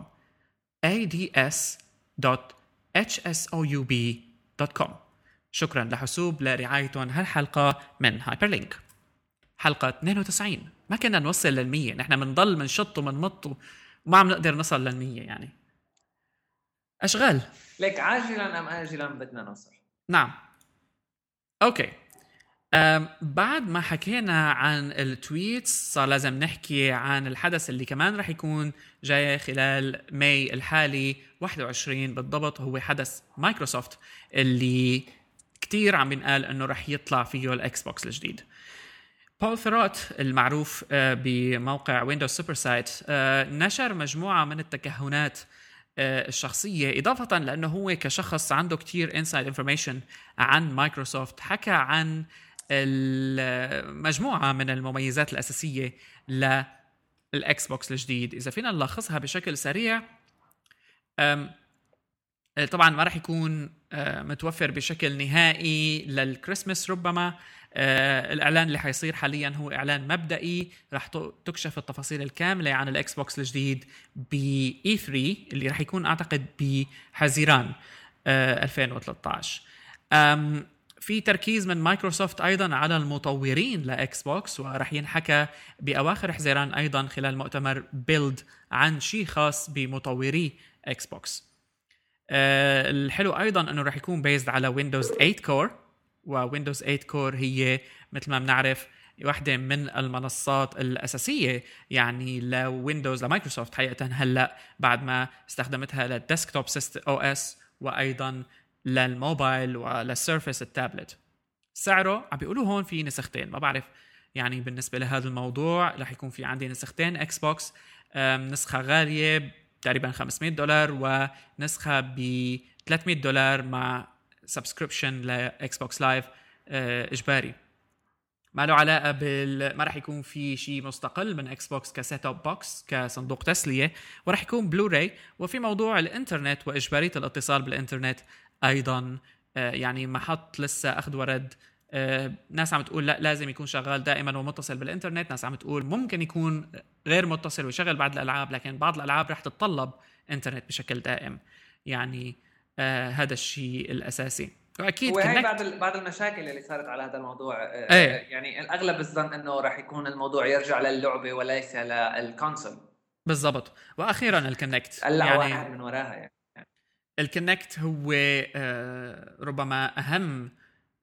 ads www.hsoub.com شكرا لحسوب لرعايتهم هالحلقة من Hyper Link حلقة 92 ما كنا نوصل للمية. نحن بنضل منشط ومنمط وما عم نقدر نصل للمية يعني. أشغال. ليك عاجلا أم آجلا بدنا نوصل؟ نعم. أوكي. بعد ما حكينا عن ال tweets صار لازم نحكي عن الحدث اللي كمان رح يكون جاي خلال ماي الحالي 21 بالضبط هو حدث مايكروسوفت اللي كتير عم بينقال إنه رح يطلع فيه ال Xbox الجديد. بول ثروت المعروف آه، بموقع Windows SuperSite نشر مجموعة من التكهنات آه، الشخصية إضافة لأنه هو كشخص عنده كتير inside information عن مايكروسوفت حكى عن المجموعة من المميزات الأساسية لل Xbox الجديد. إذا فينا نلخصها بشكل سريع طبعا ما راح يكون متوفر بشكل نهائي للكريسماس ربما. الإعلان اللي حيصير حاليا هو إعلان مبدئي. راح تكشف التفاصيل الكاملة عن ال Xbox الجديد ب E3 اللي راح يكون أعتقد بحزيران 2013 في تركيز من مايكروسوفت أيضا على المطورين ل Xbox وراح ينحكى بأواخر حزيران أيضا خلال مؤتمر Build عن شيء خاص بمطوري Xbox. أه الحلو أيضا إنه راح يكون based على Windows 8 core و Windows 8 core هي مثل ما بنعرف واحدة من المنصات الأساسية يعني ل Windows ل Microsoft حقيقة هلأ بعد ما استخدمتها لل desktop OS وأيضا للموبايل ولل Surface ال tablet. سعره عم بيقولوا هون في نسختين ما بعرف يعني بالنسبة لهذا الموضوع رح يكون في عندي نسختين. Xbox نسخة غالية تقريبا 500 دولار ونسخة ب 300 دولار مع subscription ل Xbox Live إجباري. ما له علاقة بال ما راح يكون في شيء مستقل من إكس بوكس ك set-top box كصندوق تسلية وراح يكون بلوراي وفي موضوع الإنترنت وإجبارية الاتصال بالإنترنت. أيضا آه، يعني ما حط لسه أخذ ورد. آه، ناس عم تقول لا لازم يكون شغال دائما ومتصل بالإنترنت. ناس عم تقول ممكن يكون غير متصل ويشغل بعض الألعاب لكن بعض الألعاب رح تتطلب إنترنت بشكل دائم. يعني آه هذا الشيء الأساسي. وأكيد وهي بعض بعض المشاكل اللي صارت على هذا الموضوع. آه إيه. يعني الأغلب الظن إنه راح يكون الموضوع يرجع للعبة وليس لل console بالضبط. وأخيرا ال Kinect يعني واحد من وراها يعني. ال Kinect هو آه ربما أهم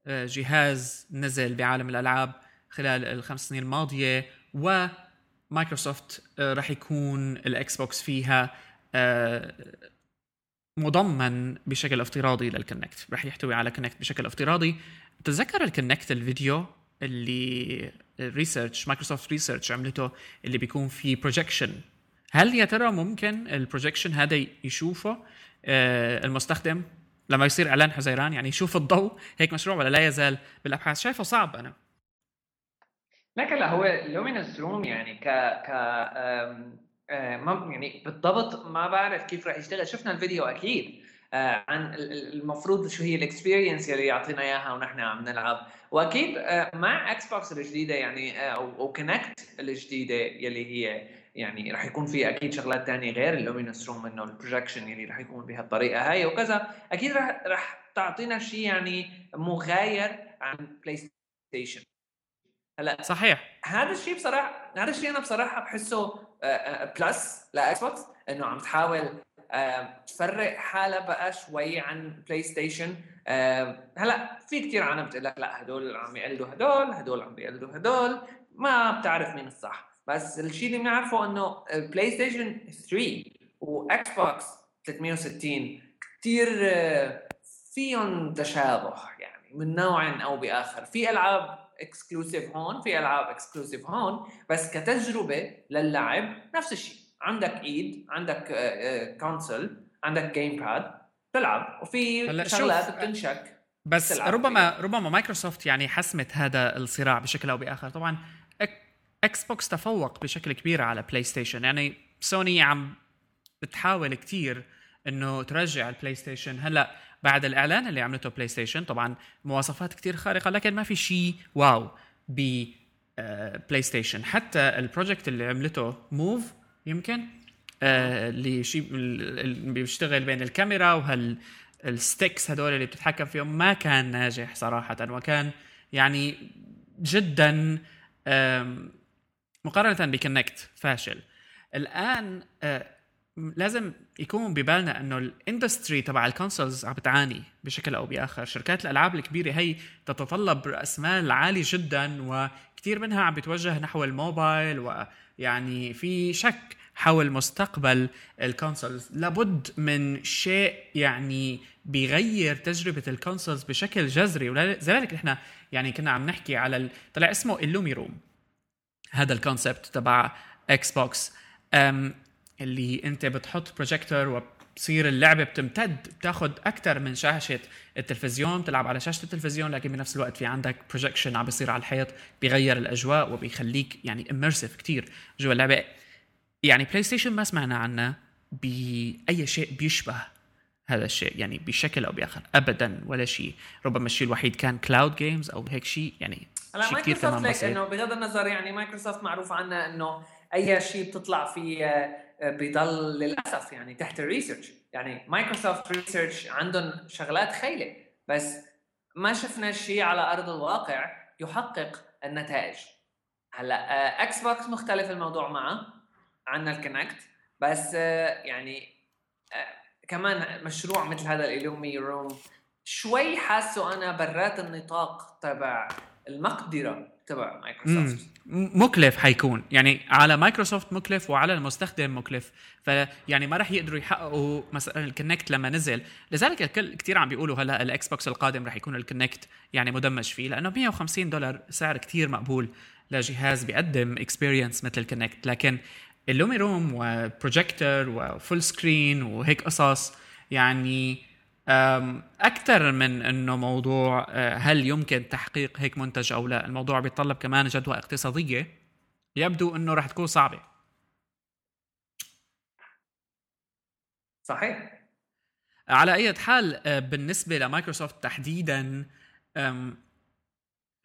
آه جهاز نزل بعالم الألعاب خلال الخمس سنين الماضية ومايكروسوفت آه راح يكون الاكس بوكس فيها مضمن بشكل افتراضي لل Kinect رح يحتوي على Kinect بشكل افتراضي. تتذكر ال Kinect الفيديو اللي ال research مايكروسوفت research عملته اللي بيكون فيه projection هل يا ترى ممكن ال projection هذا يشوفه؟ المستخدم لما يصير إعلان حزيران يعني يشوف الضوء هيك مشروع ولا لا يزال بالأبحاث؟ شايفه صعب أنا. لكن لا هو IllumiRoom يعني ك ك آه، يعني بالضبط ما بعرف كيف راح يشتغل. شفنا الفيديو أكيد آه، عن المفروض شو هي ال experience اللي يعطينا إياها ونحن عم نلعب. وأكيد آه، مع إكس بوكس الجديدة يعني أو Kinect الجديدة يلي هي يعني راح يكون في أكيد شغلات ثانية غير ال IllumiRoom انه ال projection يلي راح يكون بهالطريقه هاي وكذا. أكيد راح راح تعطينا شيء يعني مغاير عن بلاي ستيشن هلا صحيح. هذا الشيء بصراحه هذا الشيء أنا بصراحة بحسه plus لإكس بوكس إنه عم تحاول تفرق حالها بقى شوي عن بلاي ستيشن هلا في كثير عالم بتقول لك لا هدول عم يقلدوا هدول هدول عم بيقلدوا هدول ما بتعرف مين الصح. بس الشيء اللي بنعرفه إنه بلاي ستيشن 3 واكس بوكس 360 كثير فيهم تشابه يعني من نوع أو بآخر. في ألعاب exclusive هون في ألعاب exclusive هون بس كتجربة للعب نفس الشيء. عندك إيد عندك console آه، آه، عندك gamepad تلعب. وفي شغلات بتنشك بس ربما ربما مايكروسوفت يعني حسمت هذا الصراع بشكل أو بآخر. طبعا إكس بوكس تفوق بشكل كبير على بلاي ستيشن يعني سوني عم بتحاول كثير إنه ترجع البلاي ستيشن هلأ بعد الإعلان اللي عملته بلاي ستيشن طبعا مواصفات كتير خارقة لكن ما في شيء wow ب بلاي ستيشن حتى ال project اللي عملته Move يمكن آه اللي شيء اللي بيشتغل بين الكاميرا وهال ال sticks هدول اللي بتتحكم فيهم ما كان ناجح صراحة. وكان يعني جدا مقارنة ب Kinect فاشل. الآن آه لازم يكون ببالنا إنه ال industry تبع ال consoles عم بتعاني بشكل أو بآخر، شركات الألعاب الكبيرة هي تتطلب رأس مال عالي جدا وكثير منها عم بتوجه نحو الموبايل ويعني في شك حول مستقبل ال consoles، لابد من شيء يعني بيغير تجربة ال consoles بشكل جذري ولذلك نحن يعني كنا عم نحكي على طلع اسمه IllumiRoom هذا ال concept تبع إكس بوكس اللي أنت بتحط بروجيكتور وبصير اللعبة بتمتد بتاخذ أكثر من شاشة التلفزيون بتلعب على شاشة التلفزيون لكن بنفس الوقت في عندك projection عم بيصير على الحيط بيغير الأجواء وبيخليك يعني immersive كثير جوا اللعبة. يعني بلاي ستيشن ما سمعنا عنها بأي شيء بيشبه هذا الشيء يعني بشكل أو بآخر ابدا ولا شيء. ربما الشيء الوحيد كان cloud games أو هيك شيء يعني هلا مايكروسوفت إنه بغض النظر يعني مايكروسوفت معروف عنها إنه أي شيء بتطلع فيه آه، بيضل للأسف يعني تحت ال research يعني مايكروسوفت research عندهم شغلات مهولة بس ما شفنا شيء على أرض الواقع يحقق النتائج. هلا إكس آه، بوكس مختلف الموضوع معه عندنا ال Kinect بس آه، يعني كمان مشروع مثل هذا ال IllumiRoom شوي حاسه أنا برات النطاق تبع المقدرة تبع مايكروسوفت. مكلف حيكون. يعني على مايكروسوفت مكلف وعلى المستخدم مكلف. فيعني ما راح يقدروا يحققوا مثلا ال Kinect لما نزل. لذلك الكل كثير عم بيقولوا هلأ الاكس بوكس القادم راح يكون ال Kinect يعني مدمج فيه. لأنه 150 دولار سعر كثير مقبول لجهاز بيقدم experience مثل ال Kinect لكن IllumiRoom و projector و full screen وهيك قصص يعني أكثر من إنه موضوع آه، هل يمكن تحقيق هيك منتج أو لا؟ الموضوع بيتطلب كمان جدوى اقتصادية. يبدو إنه رح تكون صعبة. صحيح. على أي حال آه، بالنسبة لمايكروسوفت تحديدا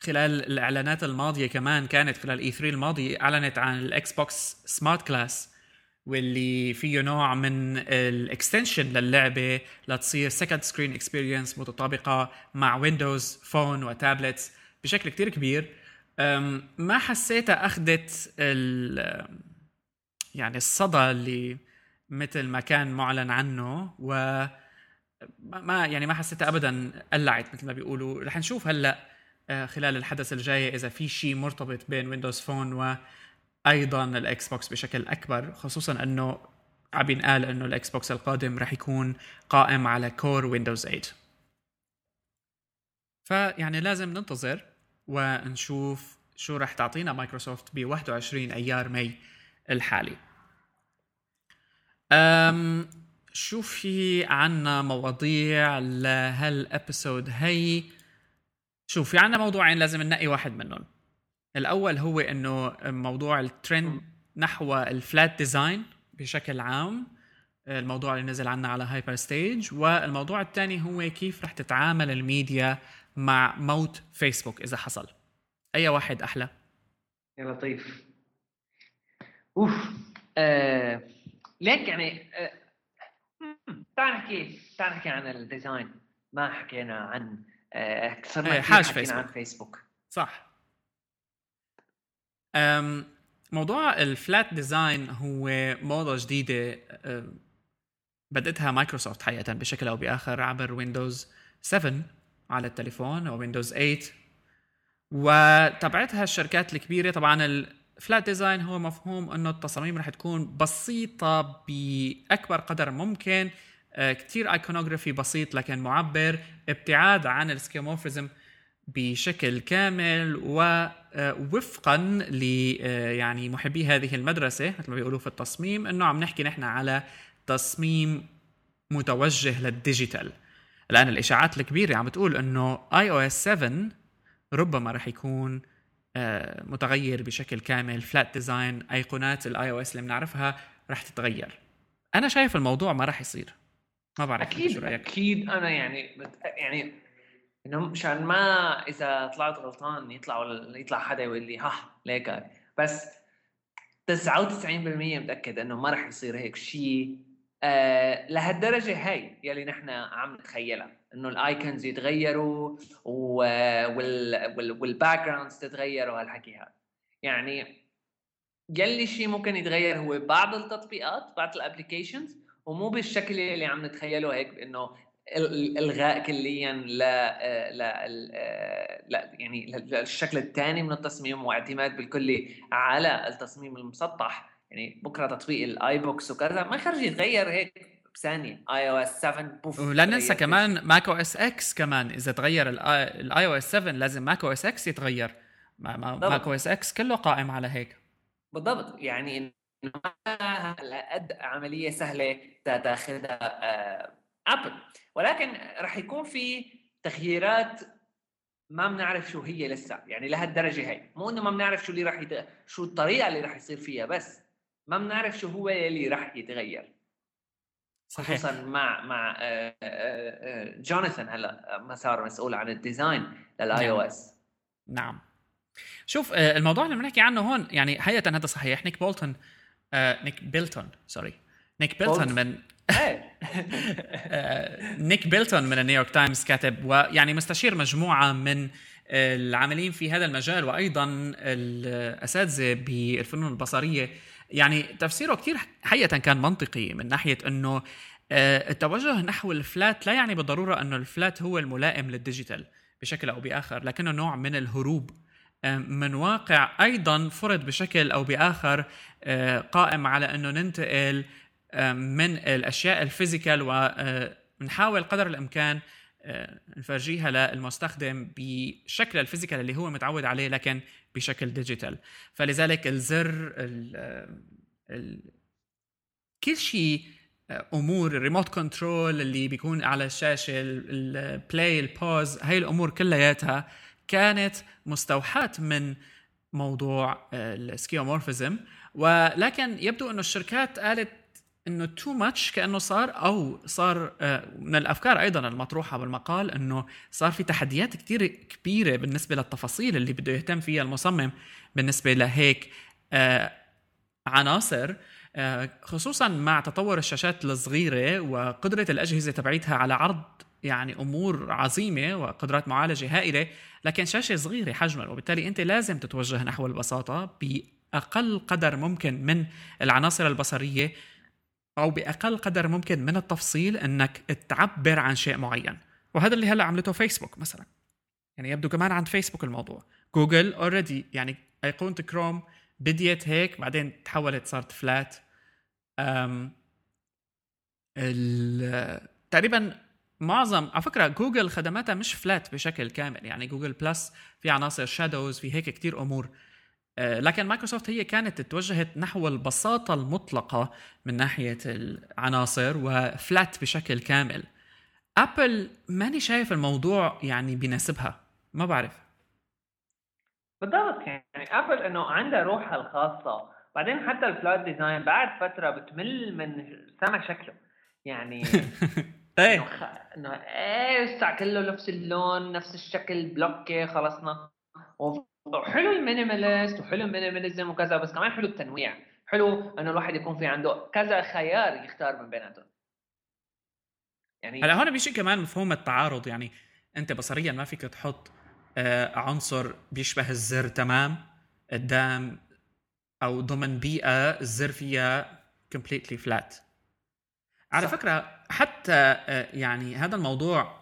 خلال الإعلانات الماضية كمان كانت خلال E3 الماضي أعلنت عن الإكس بوكس smart glass. واللي فيه نوع من ال extension للعبة لتصير second screen experience متطابقة مع ويندوز فون و tablets بشكل كتير كبير. ما حسيتها أخذت يعني الصدى اللي مثل ما كان معلن عنه و ما يعني ما حسيتها ابدا قلعت مثل ما بيقولوا. رح نشوف هلأ آه، خلال الحدث الجاي إذا في شيء مرتبط بين ويندوز فون وأيضا الإكس بوكس بشكل أكبر خصوصا إنه عم ينقال إنه الإكس بوكس القادم رح يكون قائم على core ويندوز 8 فيعني لازم ننتظر ونشوف شو رح تعطينا مايكروسوفت ب 21 أيار ماي الحالي. أم شو في عنا مواضيع لهال episode هي شوف في عنا موضوعين لازم ننقي واحد منهم. الأول هو إنه موضوع الترند نحو ال flat design بشكل عام الموضوع اللي نزل عنا على هايبرستيج والموضوع الثاني هو كيف رح تتعامل الميديا مع موت فيسبوك إذا حصل. أي واحد أحلى؟ يا لطيف. أوف. آه... ليك يعني آه... تعال نحكي تعال نحكي عن ال design. ما حكينا عن آه... صرنا إيه، حاج فيسبوك. عن فيسبوك. صح. موضوع ال flat design هو موضة جديدة بدأتها مايكروسوفت حقيقة بشكل أو بآخر عبر ويندوز 7 على التليفون أو ويندوز 8 وتبعتها الشركات الكبيرة طبعا ال flat design هو مفهوم إنه التصاميم رح تكون بسيطة بأكبر قدر ممكن آه، كتير iconography بسيط لكن معبر ابتعاد عن ال skeuomorphism بشكل كامل ووفقا آه، ل آه، يعني محبي هذه المدرسة مثل ما بيقولوا في التصميم إنه عم نحكي نحن على تصميم متوجه لل digital. الآن الإشاعات الكبيرة عم بتقول إنه iOS 7 ربما رح يكون آه، متغير بشكل كامل. flat design أيقونات ال iOS اللي بنعرفها رح تتغير. أنا شايف الموضوع ما رح يصير. ما بعرف أكيد شو رأيك؟ أكيد أنا يعني يعني انه مشان ما إذا طلعت غلطان يطلع يطلع حدا يقول لي ها ليك بس 99% متأكد إنه ما رح يصير هيك شيء آه لهالدرجة هي يلي نحن عم نتخيلها. إنه ال icons يتغيروا وال backgrounds تتغير وهالحكي هذا يعني يلي شيء ممكن يتغير هو بعض التطبيقات بعض ال applications ومو بالشكل اللي عم نتخيله هيك انه الغاء كليا لا لا لا يعني الشكل الثاني من التصميم واعتماد بالكلي على التصميم المسطح. يعني بكرة تطبيق ال iBooks وكذا ما خرج يتغير هيك بثانيه iOS 7 بوف ولا ننسى كمان Mac OS X كمان. إذا تغير ال iOS 7 لازم Mac OS X يتغير. Mac OS X كله قائم على هيك. بالضبط. يعني ما قد عملية سهلة تاخذها ابل ولكن راح يكون في تغييرات ما بنعرف شو هي لسه يعني لهالدرجة هي. مو إنه ما بنعرف شو اللي راح يت... شو الطريقة اللي راح يصير فيها بس ما بنعرف شو هو اللي راح يتغير. صحيح. خصوصا مع مع آه، آه، آه، جوناثان هلأ ما صار مسؤول عن ال design لل iOS. نعم. شوف الموضوع اللي بنحكي عنه هون يعني حقيقه هذا صحيح. نيك بلتون نيك بيلتون sorry. نيك بيلتون من إيه. [LAUGHS] نيك بيلتون من النيويورك تايمز كاتب ويعني مستشير مجموعة من العاملين في هذا المجال وأيضا الأساتذة بالفنون البصرية. يعني تفسيره كثير حقيقة كان منطقي من ناحية إنه آه، التوجه نحو ال flat لا يعني بالضرورة إنه ال flat هو الملائم لل digital بشكل أو بآخر لكنه نوع من الهروب آه، من واقع أيضا فرض بشكل أو بآخر آه، قائم على إنه ننتقل من الأشياء ال physical ونحاول قدر الإمكان نفرجيها للمستخدم بشكل ال physical اللي هو متعود عليه لكن بشكل digital. فلذلك الزر ال ال كل شيء أمور ال remote control اللي بيكون على الشاشة ال play ال pause هاي الأمور كلياتها كانت مستوحاة من موضوع ال skeuomorphism. ولكن يبدو إنه الشركات قالت إنه too much كأنه صار أو صار آه، من الأفكار أيضا المطروحة بالمقال إنه صار في تحديات كثير كبيرة بالنسبة للتفاصيل اللي بده يهتم فيها المصمم بالنسبة لهيك آه، عناصر آه، خصوصا مع تطور الشاشات الصغيرة وقدرة الأجهزة تبعيتها على عرض يعني أمور عظيمة وقدرات معالجة هائلة لكن شاشة صغيرة حجما وبالتالي أنت لازم تتوجه نحو البساطة بأقل قدر ممكن من العناصر البصرية أو بأقل قدر ممكن من التفصيل أنك تعبر عن شيء معين. وهذا اللي هلأ عملته فيسبوك مثلا. يعني يبدو كمان عند فيسبوك الموضوع. جوجل already يعني أيقونة كروم بديت هيك بعدين تحولت صارت flat أم تقريبا معظم على فكرة جوجل خدماتها مش flat بشكل كامل. يعني جوجل بلس في عناصر shadows في هيك كتير أمور. لكن مايكروسوفت هي كانت اتوجهت نحو البساطة المطلقة من ناحية العناصر و flat بشكل كامل. Apple ماني شايف الموضوع يعني بيناسبها. ما بعرف. بالضبط يعني Apple إنه عندها روحها الخاصة. بعدين حتى ال flat design بعد فترة بتمل من سمع شكله. يعني [LAUGHS] إيه. إنه إيه كله نفس اللون نفس الشكل blocky خلصنا. حلو ال minimalist وحلو ال minimalism وكذا بس كمان حلو التنويع. حلو إنه الواحد يكون في عنده كذا خيار يختار من بيناتهم يعني هلا هون بيجي كمان مفهوم التعارض. يعني أنت بصريا ما فيك تحط آه، عنصر بيشبه الزر تمام؟ قدام أو ضمن بيئة الزر فيها completely flat على صح. فكرة حتى آه، يعني هذا الموضوع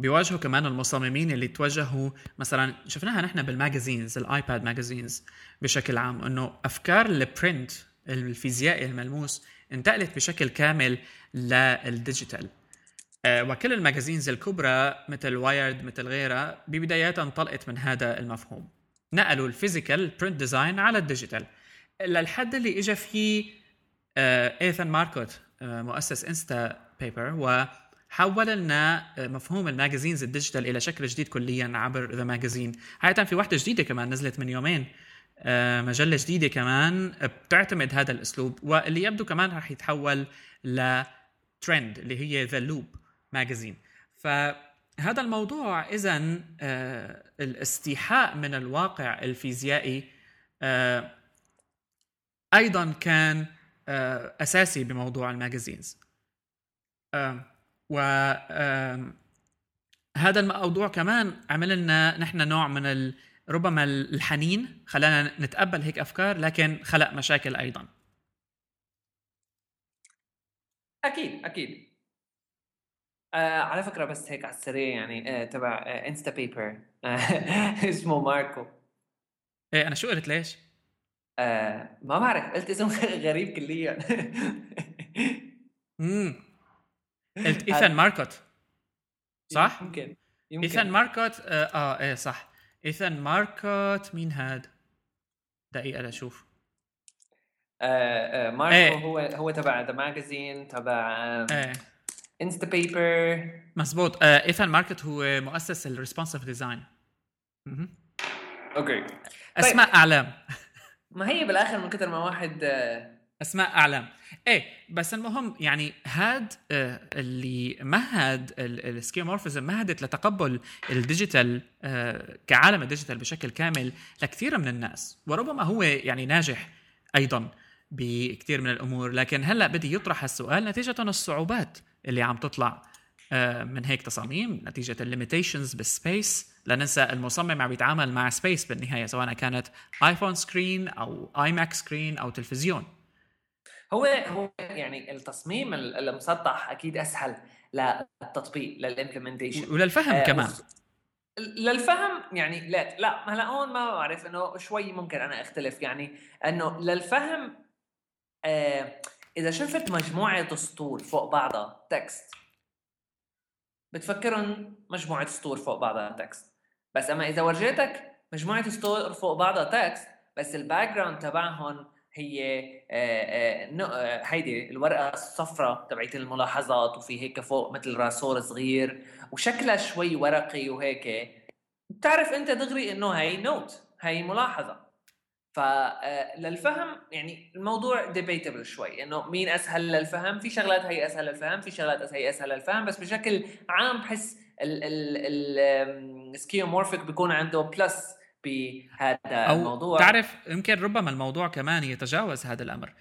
بيواجهوا كمان المصممين اللي توجهوا مثلا شفناها نحن بال magazines ال iPad magazines بشكل عام إنه أفكار ال print الفيزيائي الملموس انتقلت بشكل كامل لل digital. آه، وكل ال magazines الكبرى مثل Wired مثل غيرها ببداياتها انطلقت من هذا المفهوم. نقلوا ال physical print design على ال digital. للحد اللي اجى فيه إيثان ماركوت مؤسس Instapaper و حول لنا مفهوم ال magazines ال digital إلى شكل جديد كليا عبر The Magazine حقيقه في وحدة جديدة كمان نزلت من يومين. آه، مجلة جديدة كمان بتعتمد هذا الأسلوب واللي يبدو كمان راح يتحول لترند اللي هي ذا لوب ماجازين فهذا الموضوع اذا آه، الاستيحاء من الواقع الفيزيائي آه، أيضا كان أساسي بموضوع الماجازينز. و هذا الموضوع كمان عمل لنا نحن نوع من ال... ربما الحنين خلانا نتقبل هيك أفكار لكن خلق مشاكل أيضا. أكيد أكيد. آه على فكرة بس هيك على السريع يعني آه تبع آه Instapaper آه اسمه ماركو. إيه أنا شو قلت ليش؟ آه ما بعرف قلت اسم [LAUGHS] غريب كليا. [LAUGHS] امم قلت [LAUGHS] إيثان ماركوت صح؟ يمكن يمكن إيثان ماركوت آه, آه إيه صح إيثان ماركوت مين هاد؟ دقيقة لاشوف آه آه ماركو إيه. هو هو تبع The Magazine تبع إيه. Instapaper مزبوط آه إيثان ماركوت هو مؤسس ال responsive design okay أسماء طيب. أعلام ما هي بالآخر من كثر ما واحد آه أسماء أعلام. إيه بس المهم يعني هاد آه اللي مهد ال skeuomorphism مهدت لتقبل ال digital آه كعالم ال digital بشكل كامل لكثير من الناس وربما هو يعني ناجح أيضا بكثير من الأمور. لكن هلأ بدي يطرح السؤال نتيجة الصعوبات اللي عم تطلع آه من هيك تصاميم نتيجة ال limitations بال space لا ننسى المصمم عم يتعامل مع space بالنهاية سواء كانت iPhone screen أو iMac screen أو تلفزيون. هو هو يعني التصميم المسطح أكيد أسهل للتطبيق لل implementation وللفهم آه كمان. للفهم يعني لا لا هلا هون ما بعرف إنه شوي ممكن أنا أختلف. يعني إنه للفهم آه إذا شفت مجموعة سطور فوق بعضها text بتفكرهم مجموعة سطور فوق بعضها text بس أما إذا ورجيتك مجموعة سطور فوق بعضها text بس ال background تبعهم هي هيدي الورقة الصفراء تبعت الملاحظات وفي هيك فوق مثل راسور صغير وشكلها شوي ورقي وهيك. بتعرف أنت دغري إنه هي note هي ملاحظة. فللفهم يعني الموضوع debatable شوي إنه مين أسهل للفهم؟ في شغلات هي أسهل للفهم في شغلات هي أسهل للفهم بس بشكل عام بحس ال skeuomorphic بيكون عنده plus بهذا أو الموضوع. تعرف يمكن ربما الموضوع كمان يتجاوز هذا الأمر.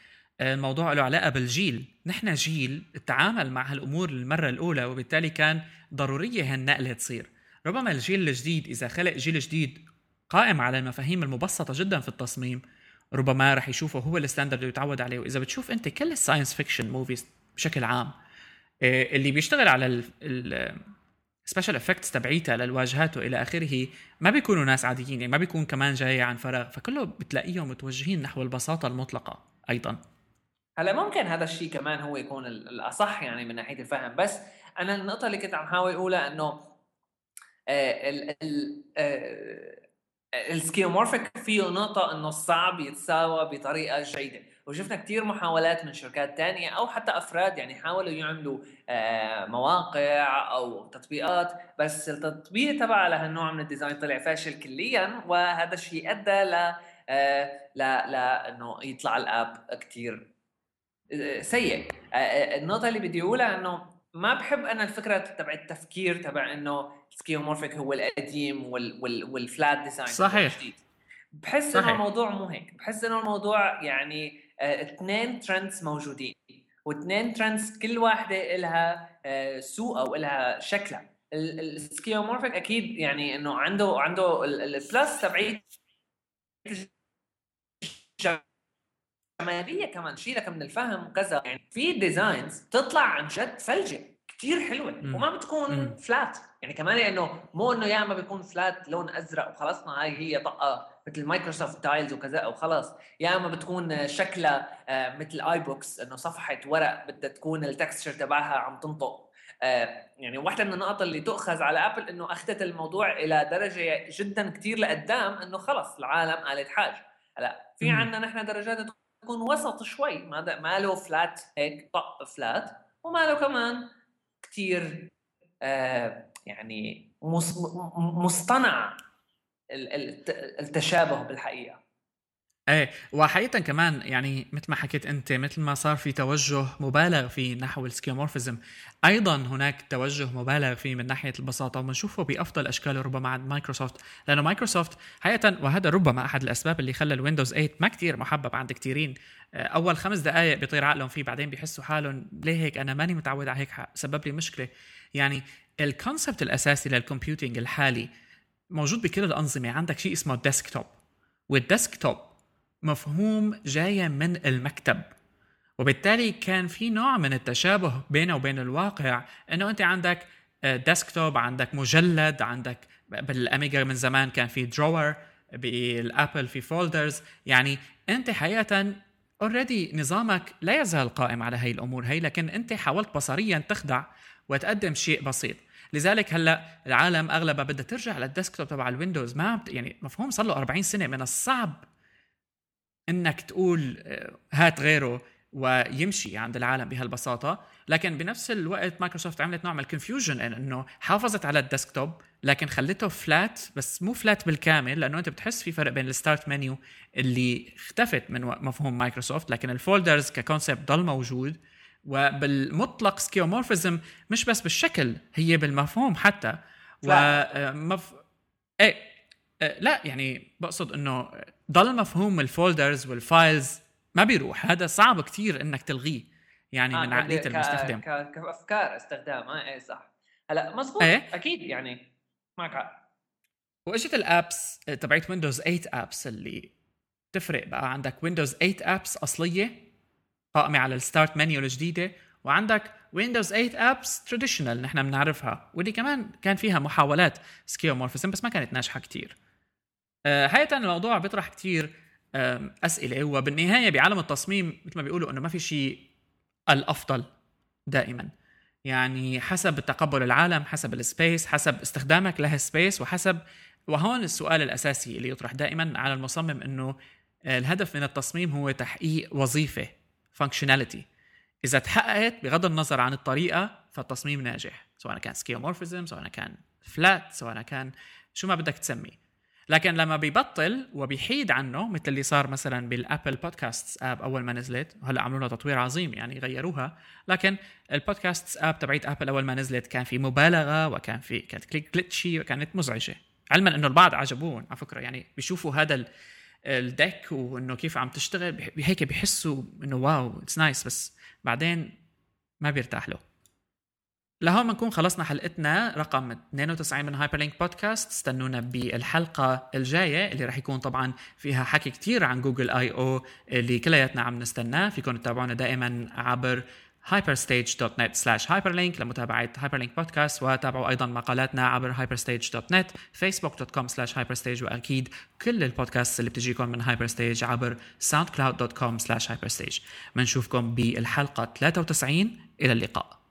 الموضوع له علاقة بالجيل. نحن جيل تعامل مع هالأمور للمره الأولى وبالتالي كان ضرورية هالنقلة تصير. ربما الجيل الجديد إذا خلق جيل جديد قائم على المفاهيم المبسطة جدا في التصميم ربما رح يشوفه هو ال standard اللي يتعود عليه. وإذا بتشوف أنت كل ال science fiction movies بشكل عام آه، اللي بيشتغل على ال special effects تبعيتها للواجهات والى آخره ما بيكونوا ناس عاديين يعني ما بيكون كمان جاي عن فراغ فكله بتلاقيهم متوجهين نحو البساطة المطلقة أيضا. هلا ممكن هذا الشيء كمان هو يكون الأصح يعني من ناحية الفهم بس أنا النقطة اللي كنت عم حاول أقولها إنه آه، آه، ال skeuomorphic فيه نقطة إنه صعب يتساوى بطريقة جيدة. وشفنا كثير محاولات من شركات تانية أو حتى أفراد يعني حاولوا يعملوا آه، مواقع أو تطبيقات بس التطبيق تبع لهالنوع من ال design طلع فاشل كليا وهذا الشيء أدى ل لا لا إنه يطلع ال app كثير سيء. النقطة اللي بدي أقولها إنه ما بحب أنا الفكرة تبع التفكير تبع إنه skeuomorphic هو القديم وال وال وال flat design صحيح. بحس. إنه الموضوع مو هيك. بحس إنه الموضوع يعني آه اثنين trends موجودين واثنين trends كل واحدة لها آه سوقها ولها شكلها. ال skeuomorphic أكيد يعني إنه عنده عنده ال plus تبعيت جماليه كمان شيلك من الفهم وكذا يعني في designs تطلع عن جد فلجه كثير حلوة مم. وما بتكون مم. flat يعني كمان انه مو إنه يا إما بيكون flat لون أزرق وخلصنا هاي هي طقه مثل Microsoft tiles وكذا وخلاص يا إما بتكون شكلها آه، مثل e-book إنه صفحة ورق بدها تكون ال texture تبعها عم تنطق. آه، يعني واحدة من النقط اللي تؤخذ على ابل إنه أخذت الموضوع إلى درجة جدا كثير لقدام إنه خلص العالم قالت حاج. هلأ في عندنا نحن درجات تكون وسط شوي ما ما له flat هيك طق فلات وما له كمان كثير آه يعني مصطنع التشابه بالحقيقة. إيه وحقيقة كمان يعني مثل ما حكيت أنت مثل ما صار في توجه مبالغ فيه نحو ال skeuomorphism أيضا هناك توجه مبالغ فيه من ناحية البساطة وبنشوفه بأفضل اشكاله ربما عند مايكروسوفت لأنه مايكروسوفت حقيقة وهذا ربما أحد الأسباب اللي خلى ال Windows 8 ما كتير محبب عند كثيرين آه، أول خمس دقائق بيطير عقلهم فيه بعدين بيحسوا حالهم ليه هيك؟ أنا ماني متعود على هيك سبب لي مشكلة. يعني ال concept الأساسي لل computing الحالي موجود بكل الأنظمة. عندك شيء اسمه desktop وال desktop مفهوم جاية من المكتب. وبالتالي كان في نوع من التشابه بينه وبين الواقع إنه أنت عندك desktop عندك مجلد عندك بالأميجا من زمان كان في drawer بالأبل في folders يعني أنت حقيقة already نظامك لا يزال قائم على هي الأمور هي لكن أنت حاولت بصريا تخدع وتقدم شيء بسيط. لذلك هلأ العالم أغلبها بدها ترجع لل desktop تبع ال Windows. ما يعني مفهوم صار له 40 سنة من الصعب إنك تقول آه، هات غيره ويمشي عند العالم بهالبساطة. لكن بنفس الوقت مايكروسوفت عملت نوع من ال confusion إنه حافظت على ال desktop لكن خلته flat بس مو flat بالكامل لأنه أنت بتحس في فرق بين ال start menu اللي اختفت من مفهوم مايكروسوفت لكن ال folders ك concept ضل موجود. وبالمطلق skeuomorphism مش بس بالشكل هي بالمفهوم حتى. و مف... إيه آه، لا يعني بقصد إنه ضل مفهوم ال folders وال files ما بيروح. هذا صعب كتير إنك تلغيه يعني آه من عقلية المستخدم. كأفكار استخدام آه إيه صح. هلا مزبوط إيه؟ أكيد يعني معك حق. واجت ال apps تبعت Windows 8 apps اللي تفرق بقى؟ عندك Windows 8 apps أصلية قائمة على ال start menu الجديدة وعندك Windows 8 apps traditional نحن بنعرفها واللي كمان كان فيها محاولات skeuomorphism بس ما كانت ناجحة كتير. آه، حقيقة الموضوع بيطرح كثير أسئلة وبالنهاية بعالم التصميم مثل ما بيقولوا إنه ما في شيء الأفضل دائما. يعني حسب تقبل العالم حسب ال space حسب استخدامك لها space وحسب وهون السؤال الأساسي اللي يطرح دائما على المصمم إنه الهدف من التصميم هو تحقيق وظيفة functionality إذا تحققت بغض النظر عن الطريقة فالتصميم ناجح سواء كان skeuomorphism سواء كان flat سواء كان شو ما بدك تسميه. لكن لما بيبطل وبيحيد عنه مثل اللي صار مثلا بال Apple Podcast app أول ما نزلت وهلأ عملوا لها تطوير عظيم يعني غيروها لكن ال podcast app تبعت Apple أول ما نزلت كان في مبالغة وكان في كانت click glitchy وكانت مزعجة. علما إنه البعض عجبوهم على فكرة يعني بيشوفوا هذا ال deck وإنه كيف عم تشتغل هيك بيحسوا إنه wow it's nice بس بعدين ما بيرتاح له. لهون بنكون خلصنا حلقتنا رقم 92 من Hyperlink podcast استنونا بالحلقة الجاية اللي رح يكون طبعا فيها حكي كتير عن Google I/O اللي كلياتنا عم نستناه. فيكم تتابعونا دائما عبر hyperstage.net slash hyperlink لمتابعة hyperlink podcast وتابعوا أيضا مقالاتنا عبر hyperstage.net facebook.com slash hyperstage وأكيد كل البودكاست اللي بتجيكم من hyperstage عبر soundcloud.com slash hyperstage. بنشوفكم بالحلقة 93 إلى اللقاء.